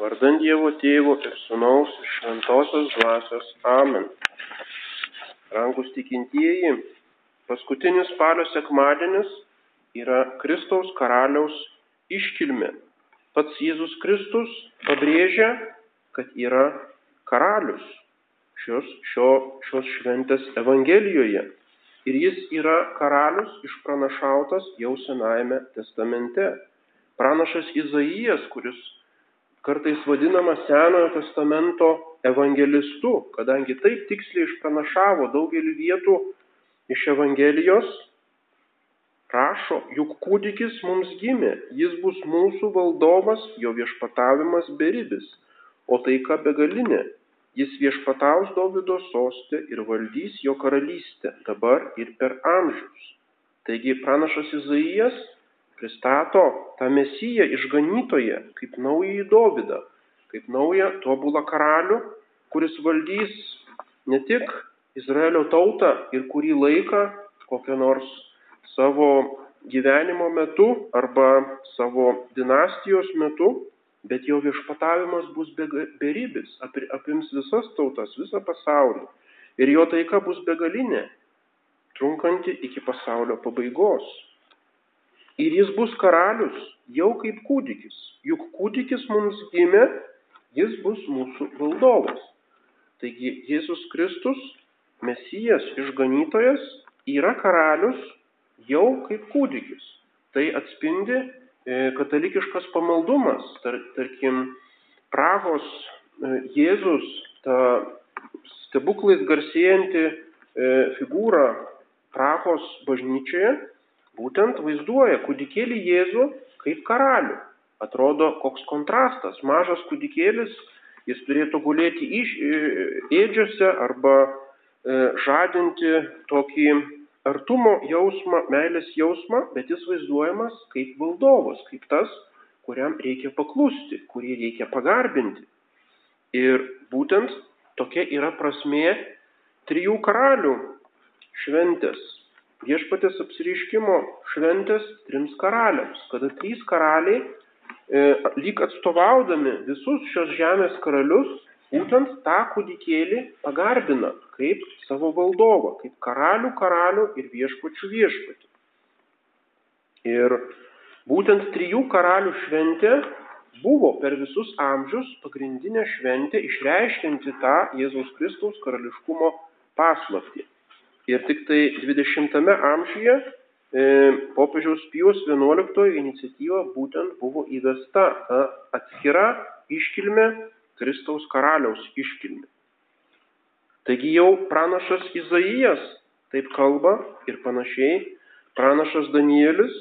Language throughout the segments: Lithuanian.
Vardant Dievo Tėvo ir Sūnaus ir Šventosios Dvasios. Amen. Rangus tikintieji, paskutinis spalio sekmadienis yra Kristaus karaliaus iškilmė. Pats Jėzus Kristus pabrėžia, kad yra karalius šios, šio, šios šventės Evangelijoje. Ir jis yra karalius išpranašautas jau Senajame testamente. Pranašas Izaijas, kuris kartais vadinamas Senojo testamento evangelistu, kadangi taip tiksliai išpranašavo daugelį vietų iš Evangelijos, rašo, juk kūdikis mums gimė, jis bus mūsų valdovas, jo viešpatavimas beribis, o taika begalinė, jis viešpataus Davido sostė ir valdys jo karalystę dabar ir per amžius. Taigi pranašas Izaijas pristato tą mesiją išganytoje kaip naująjį Dovydą, kaip naują tobulą karalių, kuris valdys ne tik Izraelio tautą ir kurį laiką kokią nors savo gyvenimo metu arba savo dinastijos metu, bet jo viešpatavimas bus beribis, apims visas tautas, visą pasaulį. Ir jo taika bus begalinė, trunkanti iki pasaulio pabaigos ir jis bus karalius jau kaip kūdikis. Juk kūdikis mums gimė, jis bus mūsų valdovas. Taigi Jėzus Kristus, Mesijas, išganytojas, yra karalius jau kaip kūdikis. Tai atspindi e, katalikiškas pamaldumas, tar, tarkim, Prahos e, Jėzus, ta stebuklais garsėjanti e, figūra Prahos bažnyčioje būtent vaizduoja kūdikėlį Jėzų kaip karalių. Atrodo, koks kontrastas. Mažas kūdikėlis, jis turėtų gulėti iš, e, ėdžiose arba e, žadinti tokį artumo jausmą, meilės jausmą, bet jis vaizduojamas kaip valdovas, kaip tas, kuriam reikia paklusti, kurį reikia pagarbinti. Ir būtent tokia yra prasmė trijų karalių šventės viešpatės apsiriškimo šventės trims karaliams, kada trys karaliai, e, lyg atstovaudami visus šios žemės karalius, būtent tą kūdikėlį pagarbina kaip savo valdovą, kaip karalių karalių ir viešpačių viešpatį. Ir būtent trijų karalių šventė buvo per visus amžius pagrindinė šventė išreiškinti tą Jėzaus Kristaus karališkumo paslaptį. Ir tik tai 20-ame amžiuje e, popiežiaus Pijos XI iniciatyva būtent buvo įvesta ta atskira iškilmė Kristaus karaliaus iškilmė. Taigi jau pranašas Izaijas taip kalba ir panašiai pranašas Danielis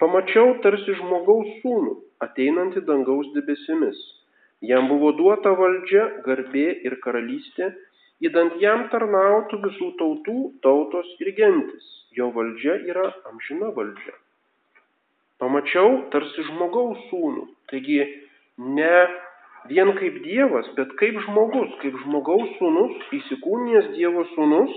pamačiau tarsi žmogaus sūnų ateinantį dangaus debesimis. Jam buvo duota valdžia, garbė ir karalystė įdant jam tarnautų visų tautų, tautos ir gentis. Jo valdžia yra amžina valdžia. Pamačiau tarsi žmogaus sūnų, taigi ne vien kaip Dievas, bet kaip žmogus, kaip žmogaus sūnus, įsikūnijęs Dievo sūnus,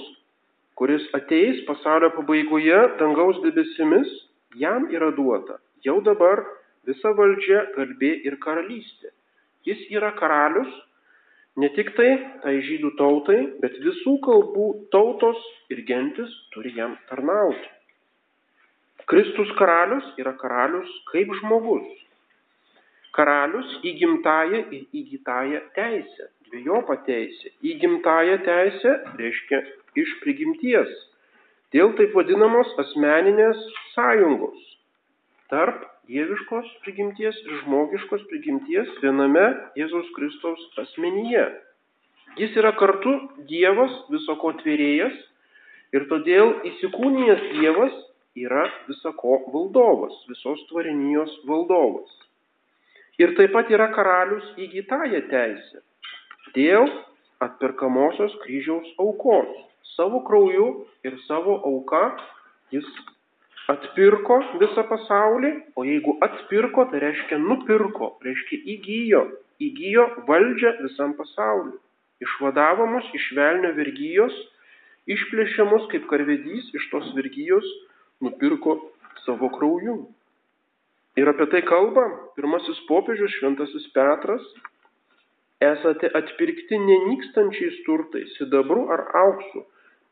kuris ateis pasaulio pabaigoje dangaus debesimis, jam yra duota jau dabar visa valdžia, garbė ir karalystė. Jis yra karalius, Ne tik tai, tai žydų tautai, bet visų kalbų tautos ir gentis turi jam tarnauti. Kristus karalius yra karalius kaip žmogus. Karalius įgimtąją ir įgytąją teisę, dviejopą teisę. Įgimtąją teisę reiškia iš prigimties. Dėl taip vadinamos asmeninės sąjungos tarp dieviškos prigimties ir žmogiškos prigimties viename Jėzaus Kristaus asmenyje. Jis yra kartu Dievas visoko tvėrėjas ir todėl įsikūnijęs Dievas yra visako valdovas, visos tvarinijos valdovas. Ir taip pat yra karalius įgytąją teisę dėl atperkamosios kryžiaus aukos. Savo krauju ir savo auka jis atpirko visą pasaulį, o jeigu atpirko, tai reiškia nupirko, reiškia įgyjo, įgyjo valdžią visam pasauliu. Išvadavo mus iš velnio vergyjos, išplėšė mus kaip karvedys iš tos vergyjos, nupirko savo krauju. Ir apie tai kalba pirmasis popiežius Šventasis Petras esate atpirkti nenykstančiais turtais, sidabru ar auksu,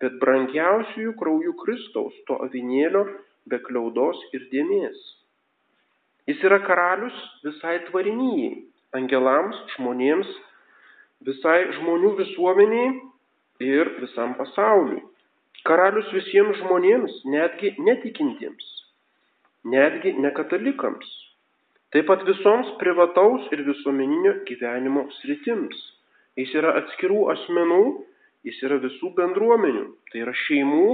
bet brangiausiųjų kraujų Kristaus, to avinėlio be kliaudos ir dėmės. Jis yra karalius visai tvarinyjei, angelams, žmonėms, visai žmonių visuomeniai ir visam pasauliui. Karalius visiems žmonėms, netgi netikintiems, netgi nekatalikams. Taip pat visoms privataus ir visuomeninio gyvenimo sritims. Jis yra atskirų asmenų, jis yra visų bendruomenių, tai yra šeimų,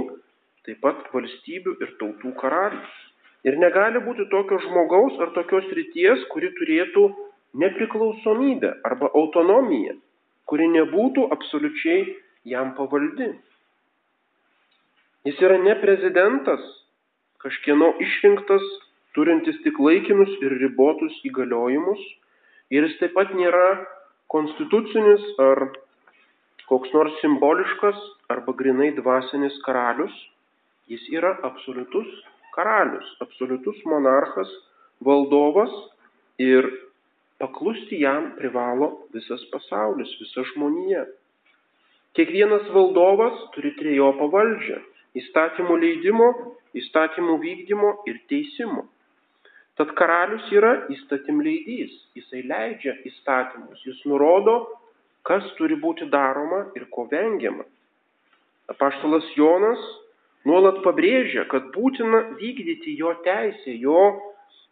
taip pat valstybių ir tautų karalius. Ir negali būti tokio žmogaus ar tokios ryties, kuri turėtų nepriklausomybę arba autonomiją, kuri nebūtų absoliučiai jam pavaldi. Jis yra ne prezidentas, kažkieno išrinktas, turintis tik laikinus ir ribotus įgaliojimus, ir jis taip pat nėra konstitucinis ar koks nors simboliškas arba grinai dvasinis karalius, jis yra absoliutus karalius, absoliutus monarchas, valdovas ir paklusti jam privalo visas pasaulis, visa žmonija. Kiekvienas valdovas turi trejopą valdžią - įstatymų leidimo, įstatymų vykdymo ir teisimo. Tad karalius yra įstatymleidys, jisai leidžia įstatymus, jis nurodo, kas turi būti daroma ir ko vengiama. Apaštalas Jonas nuolat pabrėžia, kad būtina vykdyti jo teisę, jo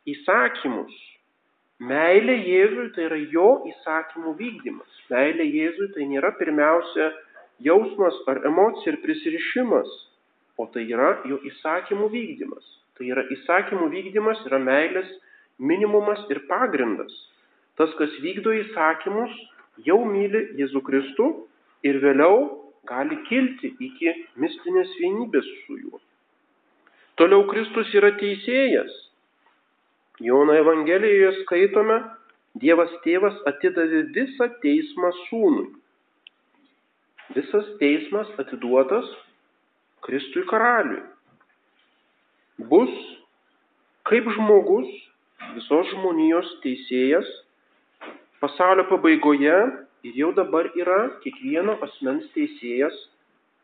įsakymus. Meilė Jėzui tai yra jo įsakymų vykdymas. Meilė Jėzui tai nėra pirmiausia jausmas ar emocija ir prisirišimas, o tai yra jo įsakymų vykdymas. Tai yra įsakymų vykdymas, yra meilės minimumas ir pagrindas. Tas, kas vykdo įsakymus, jau myli Jėzų Kristų ir vėliau gali kilti iki mistinės vienybės su juo. Toliau Kristus yra teisėjas. Jono Evangelijoje skaitome, Dievas tėvas atidavė visą teismą sūnui. Visas teismas atiduotas Kristui karaliui. Bus kaip žmogus, visos žmonijos teisėjas, pasaulio pabaigoje ir jau dabar yra kiekvieno asmens teisėjas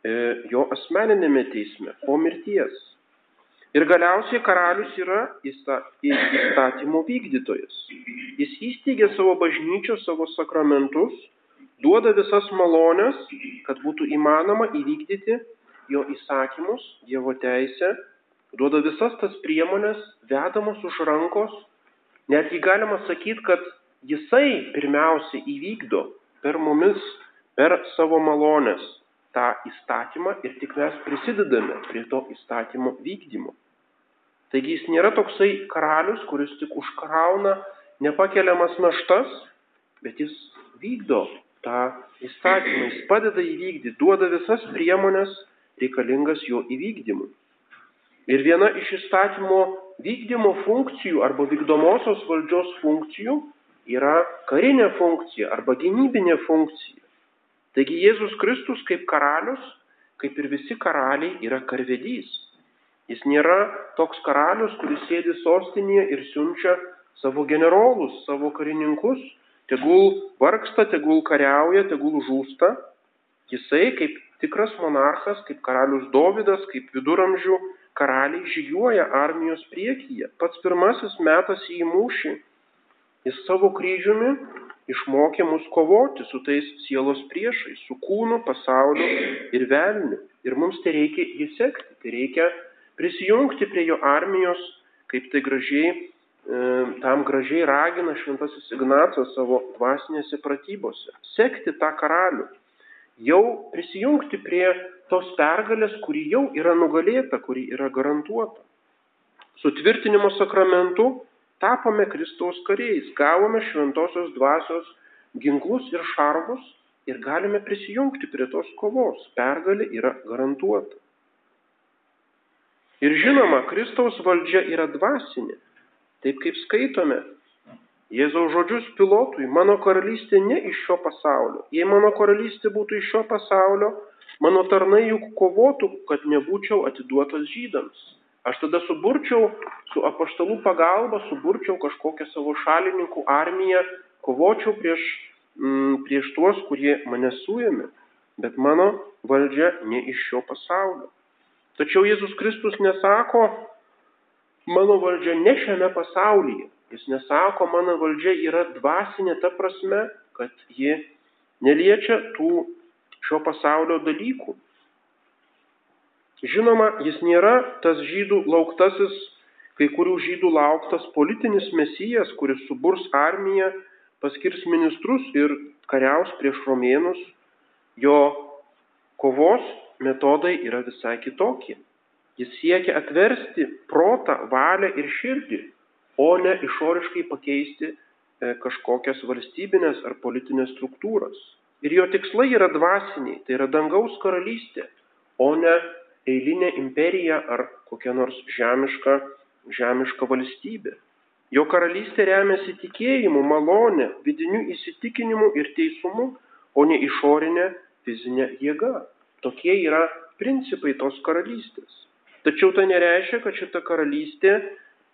e, jo asmeninėme teisme po mirties. Ir galiausiai karalius yra įstatymo vykdytojas. Jis įsteigė savo bažnyčią, savo sakramentus, duoda visas malonės, kad būtų įmanoma įvykdyti jo įsakymus, Dievo teisę, duoda visas tas priemonės, vedamos už rankos, netgi galima sakyti, kad jisai pirmiausia įvykdo per mumis, per savo malonės tą įstatymą ir tik mes prisidedame prie to įstatymo vykdymo. Taigi jis nėra toksai karalius, kuris tik užkrauna nepakeliamas naštas, bet jis vykdo tą įstatymą, jis padeda įvykdyti, duoda visas priemonės reikalingas jo įvykdymui. Ir viena iš įstatymo vykdymo funkcijų arba vykdomosios valdžios funkcijų yra karinė funkcija arba gynybinė funkcija. Taigi Jėzus Kristus kaip karalius, kaip ir visi karaliai, yra karvedys. Jis nėra toks karalius, kuris sėdi sostinėje ir siunčia savo generolus, savo karininkus, tegul vargsta, tegul kariauja, tegul žūsta. Jisai kaip tikras monarchas, kaip karalius Dovydas, kaip viduramžių karaliai žygiuoja armijos priekyje. Pats pirmasis metas į mūšį Jis savo kryžiumi išmokė mus kovoti su tais sielos priešais, su kūnu, pasauliu ir velniu. Ir mums tai reikia jį sekti, tai reikia prisijungti prie jo armijos, kaip tai gražiai, e, tam gražiai ragina šventasis Ignacas savo dvasinėse pratybose. Sekti tą karalių. Jau prisijungti prie tos pergalės, kuri jau yra nugalėta, kuri yra garantuota. Sutvirtinimo sakramentu tapome Kristaus kariais, gavome šventosios dvasios ginklus ir šarvus ir galime prisijungti prie tos kovos. Pergalė yra garantuota. Ir žinoma, Kristaus valdžia yra dvasinė. Taip kaip skaitome Jėzaus žodžius pilotui, mano karalystė ne iš šio pasaulio. Jei mano karalystė būtų iš šio pasaulio, mano tarnai juk kovotų, kad nebūčiau atiduotas žydams. Aš tada suburčiau su apaštalų pagalba, suburčiau kažkokią savo šalininkų armiją, kovočiau prieš mm, prieš tuos, kurie mane suėmė, bet mano valdžia ne iš šio pasaulio. Tačiau Jėzus Kristus nesako, mano valdžia ne šiame pasaulyje. Jis nesako, mano valdžia yra dvasinė ta prasme, kad ji neliečia tų šio pasaulio dalykų. Žinoma, jis nėra tas žydų lauktasis, kai kurių žydų lauktas politinis mesijas, kuris suburs armiją, paskirs ministrus ir kariaus prieš romėnus. Jo kovos metodai yra visai kitokie. Jis siekia atversti protą, valią ir širdį, o ne išoriškai pakeisti e, kažkokias valstybinės ar politinės struktūras. Ir jo tikslai yra dvasiniai, tai yra dangaus karalystė, o ne eilinė imperija ar kokia nors žemiška, žemiška valstybė. Jo karalystė remiasi tikėjimu, malonė, vidiniu įsitikinimu ir teisumu, o ne išorinė fizinė jėga. Tokie yra principai tos karalystės. Tačiau tai nereiškia, kad šita karalystė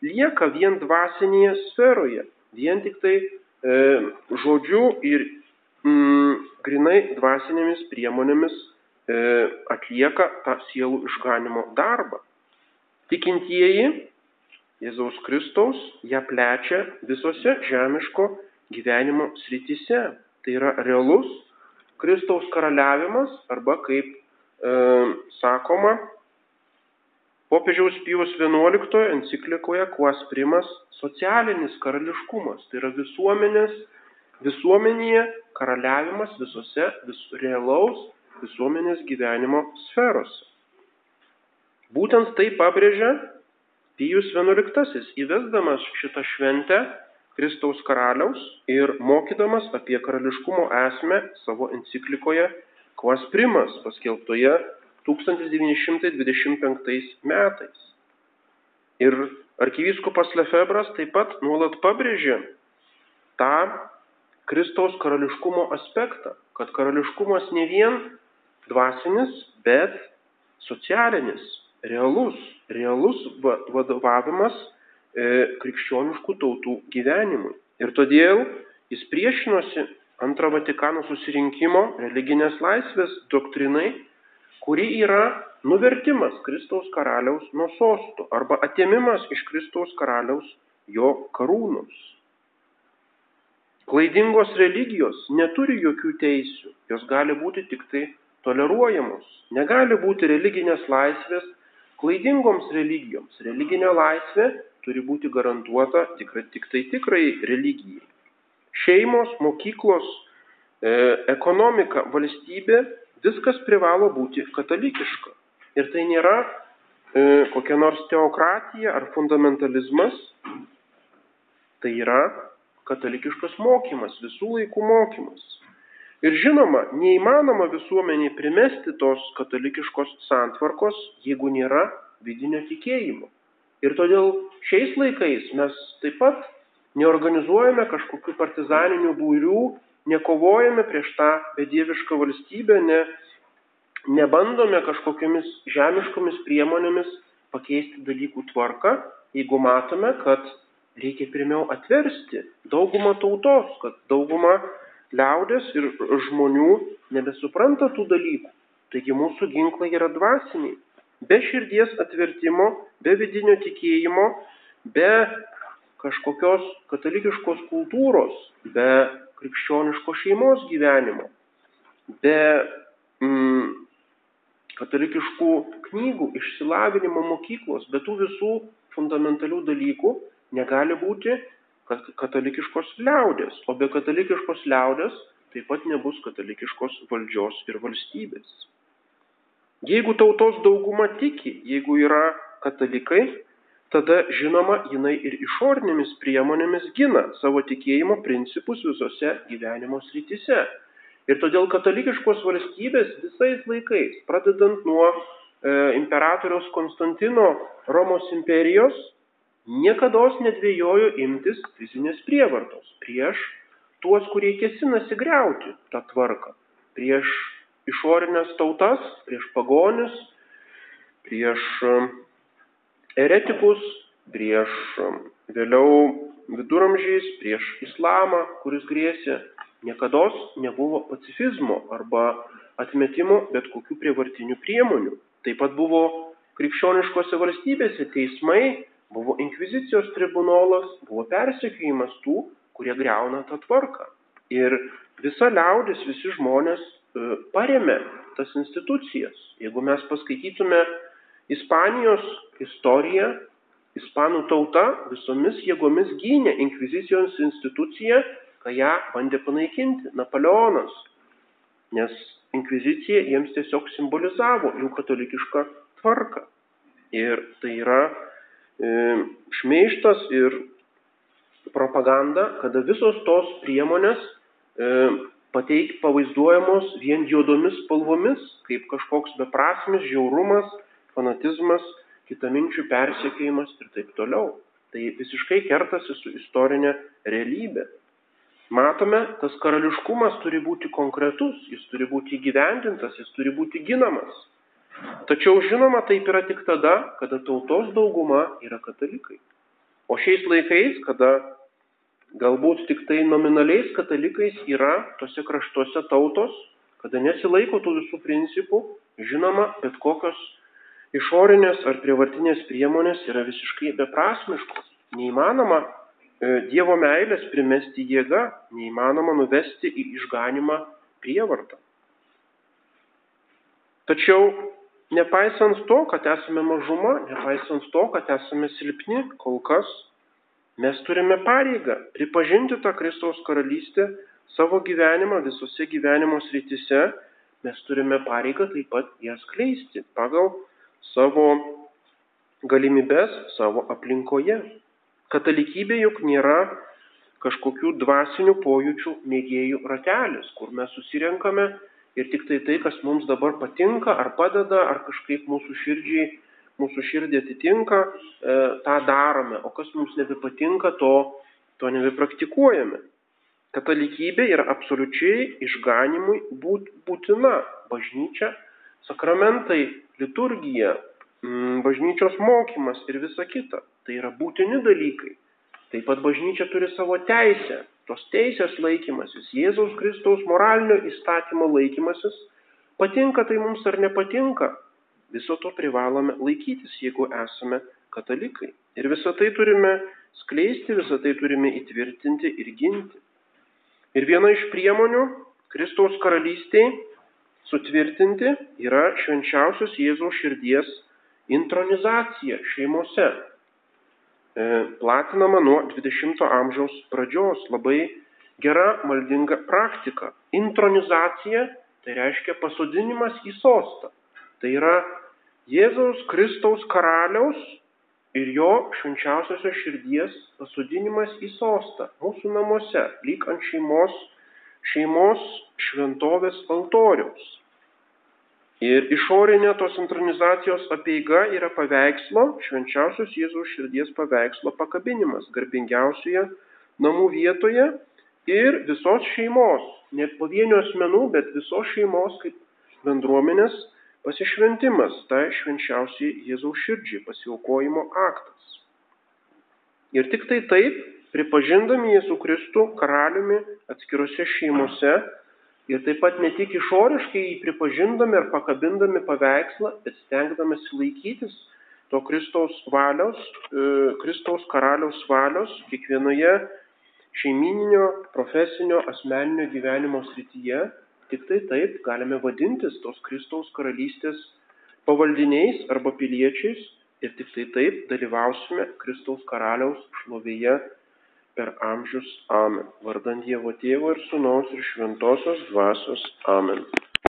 lieka vien dvasinėje sferoje, vien tik tai e, žodžiu ir mm, grinai dvasinėmis priemonėmis atlieka tą sielų išganimo darbą. Tikintieji Jėzaus Kristaus ją plečia visose žemiško gyvenimo srityse. Tai yra realus Kristaus karaliavimas arba kaip e, sakoma, Popiežiaus Pijos XI enciklikoje Quas primas socialinis karališkumas, tai yra visuomenės, visuomenėje karaliavimas visose vis, realaus visuomenės gyvenimo sferose. Būtent tai pabrėžia Pijus XI, įvesdamas šitą šventę Kristaus karaliaus ir mokydamas apie karališkumo esmę savo enciklikoje Quas primas, paskelbtoje 1925 metais. Ir arkivyskupas Lefebras taip pat nuolat pabrėžė tą Kristaus karališkumo aspektą, kad karališkumas ne vien dvasinis, bet socialinis, realus, realus vadovavimas e, krikščioniškų tautų gyvenimui. Ir todėl jis priešinosi antro Vatikano susirinkimo religinės laisvės doktrinai kuri yra nuvertimas Kristaus karaliaus nuo sostų arba atėmimas iš Kristaus karaliaus jo karūnos. Klaidingos religijos neturi jokių teisių, jos gali būti tik tai toleruojamos. Negali būti religinės laisvės klaidingoms religijoms. Religinė laisvė turi būti garantuota tik, tik tai tikrai religijai. Šeimos, mokyklos, e, ekonomika, valstybė Viskas privalo būti katalikiška. Ir tai nėra e, kokia nors teokratija ar fundamentalizmas. Tai yra katalikiškas mokymas, visų laikų mokymas. Ir žinoma, neįmanoma visuomeniai primesti tos katalikiškos santvarkos, jeigu nėra vidinio tikėjimo. Ir todėl šiais laikais mes taip pat neorganizuojame kažkokių partizaninių būrių nekovojame prieš tą bedievišką valstybę, ne, nebandome kažkokiamis žemiškomis priemonėmis pakeisti dalykų tvarką, jeigu matome, kad reikia pirmiau atversti daugumą tautos, kad dauguma liaudės ir žmonių nebesupranta tų dalykų. Taigi mūsų ginklai yra dvasiniai. Be širdies atvertimo, be vidinio tikėjimo, be kažkokios katalikiškos kultūros, be krikščioniško šeimos gyvenimo, be mm, katalikiškų knygų, išsilavinimo mokyklos, be tų visų fundamentalių dalykų negali būti katalikiškos liaudės, o be katalikiškos liaudės taip pat nebus katalikiškos valdžios ir valstybės. Jeigu tautos dauguma tiki, jeigu yra katalikai, tada žinoma jinai ir išorinėmis priemonėmis gina savo tikėjimo principus visose gyvenimo srityse. Ir todėl katalikiškos valstybės visais laikais, pradedant nuo e, imperatoriaus Konstantino Romos imperijos, niekada nedvėjojo imtis fizinės prievartos prieš tuos, kurie kėsinasi greuti tą tvarką, prieš išorinės tautas, prieš pagonius, prieš eretikus, prieš um, vėliau viduramžiais, prieš islamą, kuris grėsė Niekada nebuvo pacifizmo arba atmetimo bet kokių prievartinių priemonių. Taip pat buvo krikščioniškose valstybėse teismai, buvo inkvizicijos tribunolas, buvo persekiojimas tų, kurie greuna tą tvarką. Ir visa liaudis, visi žmonės e, paremė tas institucijas. Jeigu mes paskaitytume Ispanijos istoriją, Ispanų tauta visomis jėgomis gynė inkvizicijos instituciją, kai ją bandė panaikinti Napoleonas. Nes inkvizicija jiems tiesiog simbolizavo jų katalikišką tvarką. Ir tai yra šmeištas ir propaganda, kada visos tos priemonės e, pateik pavaizduojamos vien juodomis spalvomis, kaip kažkoks beprasmis, žiaurumas, fanatizmas, kitaminčių persiekėjimas ir taip toliau. Tai visiškai kertasi su istorinė realybė. Matome, tas karališkumas turi būti konkretus, jis turi būti įgyvendintas, jis turi būti ginamas. Tačiau žinoma, taip yra tik tada, kada tautos dauguma yra katalikai. O šiais laikais, kada galbūt tik tai nominaliais katalikais yra tose kraštuose tautos, kada nesilaiko tų visų principų, žinoma, bet kokios išorinės ar prievartinės priemonės yra visiškai beprasmiškos. Neįmanoma E, Dievo meilės primesti jėga neįmanoma nuvesti į išganimą prievartą. Tačiau nepaisant to, kad esame mažuma, nepaisant to, kad esame silpni, kol kas mes turime pareigą pripažinti tą Kristaus karalystę savo gyvenimą visose gyvenimo srityse, mes turime pareigą taip pat ją skleisti pagal savo galimybės savo aplinkoje. Katalikybė juk nėra kažkokių dvasinių pojūčių mėgėjų ratelis, kur mes susirenkame ir tik tai tai, kas mums dabar patinka ar padeda, ar kažkaip mūsų širdžiai, mūsų širdį atitinka, e, tą darome, o kas mums nebepatinka, to, to nebepraktikuojame. Katalikybė yra absoliučiai išganimui būt, būtina bažnyčia, sakramentai, liturgija, Mm, bažnyčios mokymas ir visa kita. Tai yra būtini dalykai. Taip pat bažnyčia turi savo teisę, tos teisės laikymasis, Jėzaus Kristaus moralinio įstatymo laikymasis, patinka tai mums ar nepatinka, viso to privalome laikytis, jeigu esame katalikai. Ir visą tai turime skleisti, visą tai turime įtvirtinti ir ginti. Ir viena iš priemonių Kristaus karalystėje sutvirtinti yra švenčiausios Jėzaus širdies Intronizacija šeimose platinama nuo 20 amžiaus pradžios. Labai gera maldinga praktika. Intronizacija tai reiškia pasodinimas į sostą. Tai yra Jėzaus Kristaus karaliaus ir jo švenčiausiosios širdies pasodinimas į sostą mūsų namuose, lyg ant šeimos, šeimos šventovės altoriaus. Ir išorinė tos intronizacijos apieiga yra paveikslo, švenčiausios Jėzaus širdies paveikslo pakabinimas garbingiausioje namų vietoje ir visos šeimos, ne pavienių asmenų, bet visos šeimos kaip bendruomenės pasišventimas, tai švenčiausiai Jėzaus širdžiai pasiaukojimo aktas. Ir tik tai taip, pripažindami Jėzų Kristų karaliumi atskirose šeimose, Ir taip pat ne tik išoriškai jį pripažindami ir pakabindami paveikslą, bet stengdamasi laikytis to Kristaus valios, e, Kristaus karaliaus valios kiekvienoje šeimininio, profesinio, asmeninio gyvenimo srityje, tik tai taip galime vadintis tos Kristaus karalystės pavaldiniais arba piliečiais. Ir tik tai taip dalyvausime Kristaus karaliaus šlovėje per amžius. Amen. Vardant Dievo Tėvo ir Sūnaus ir Šventosios Dvasios. Amen.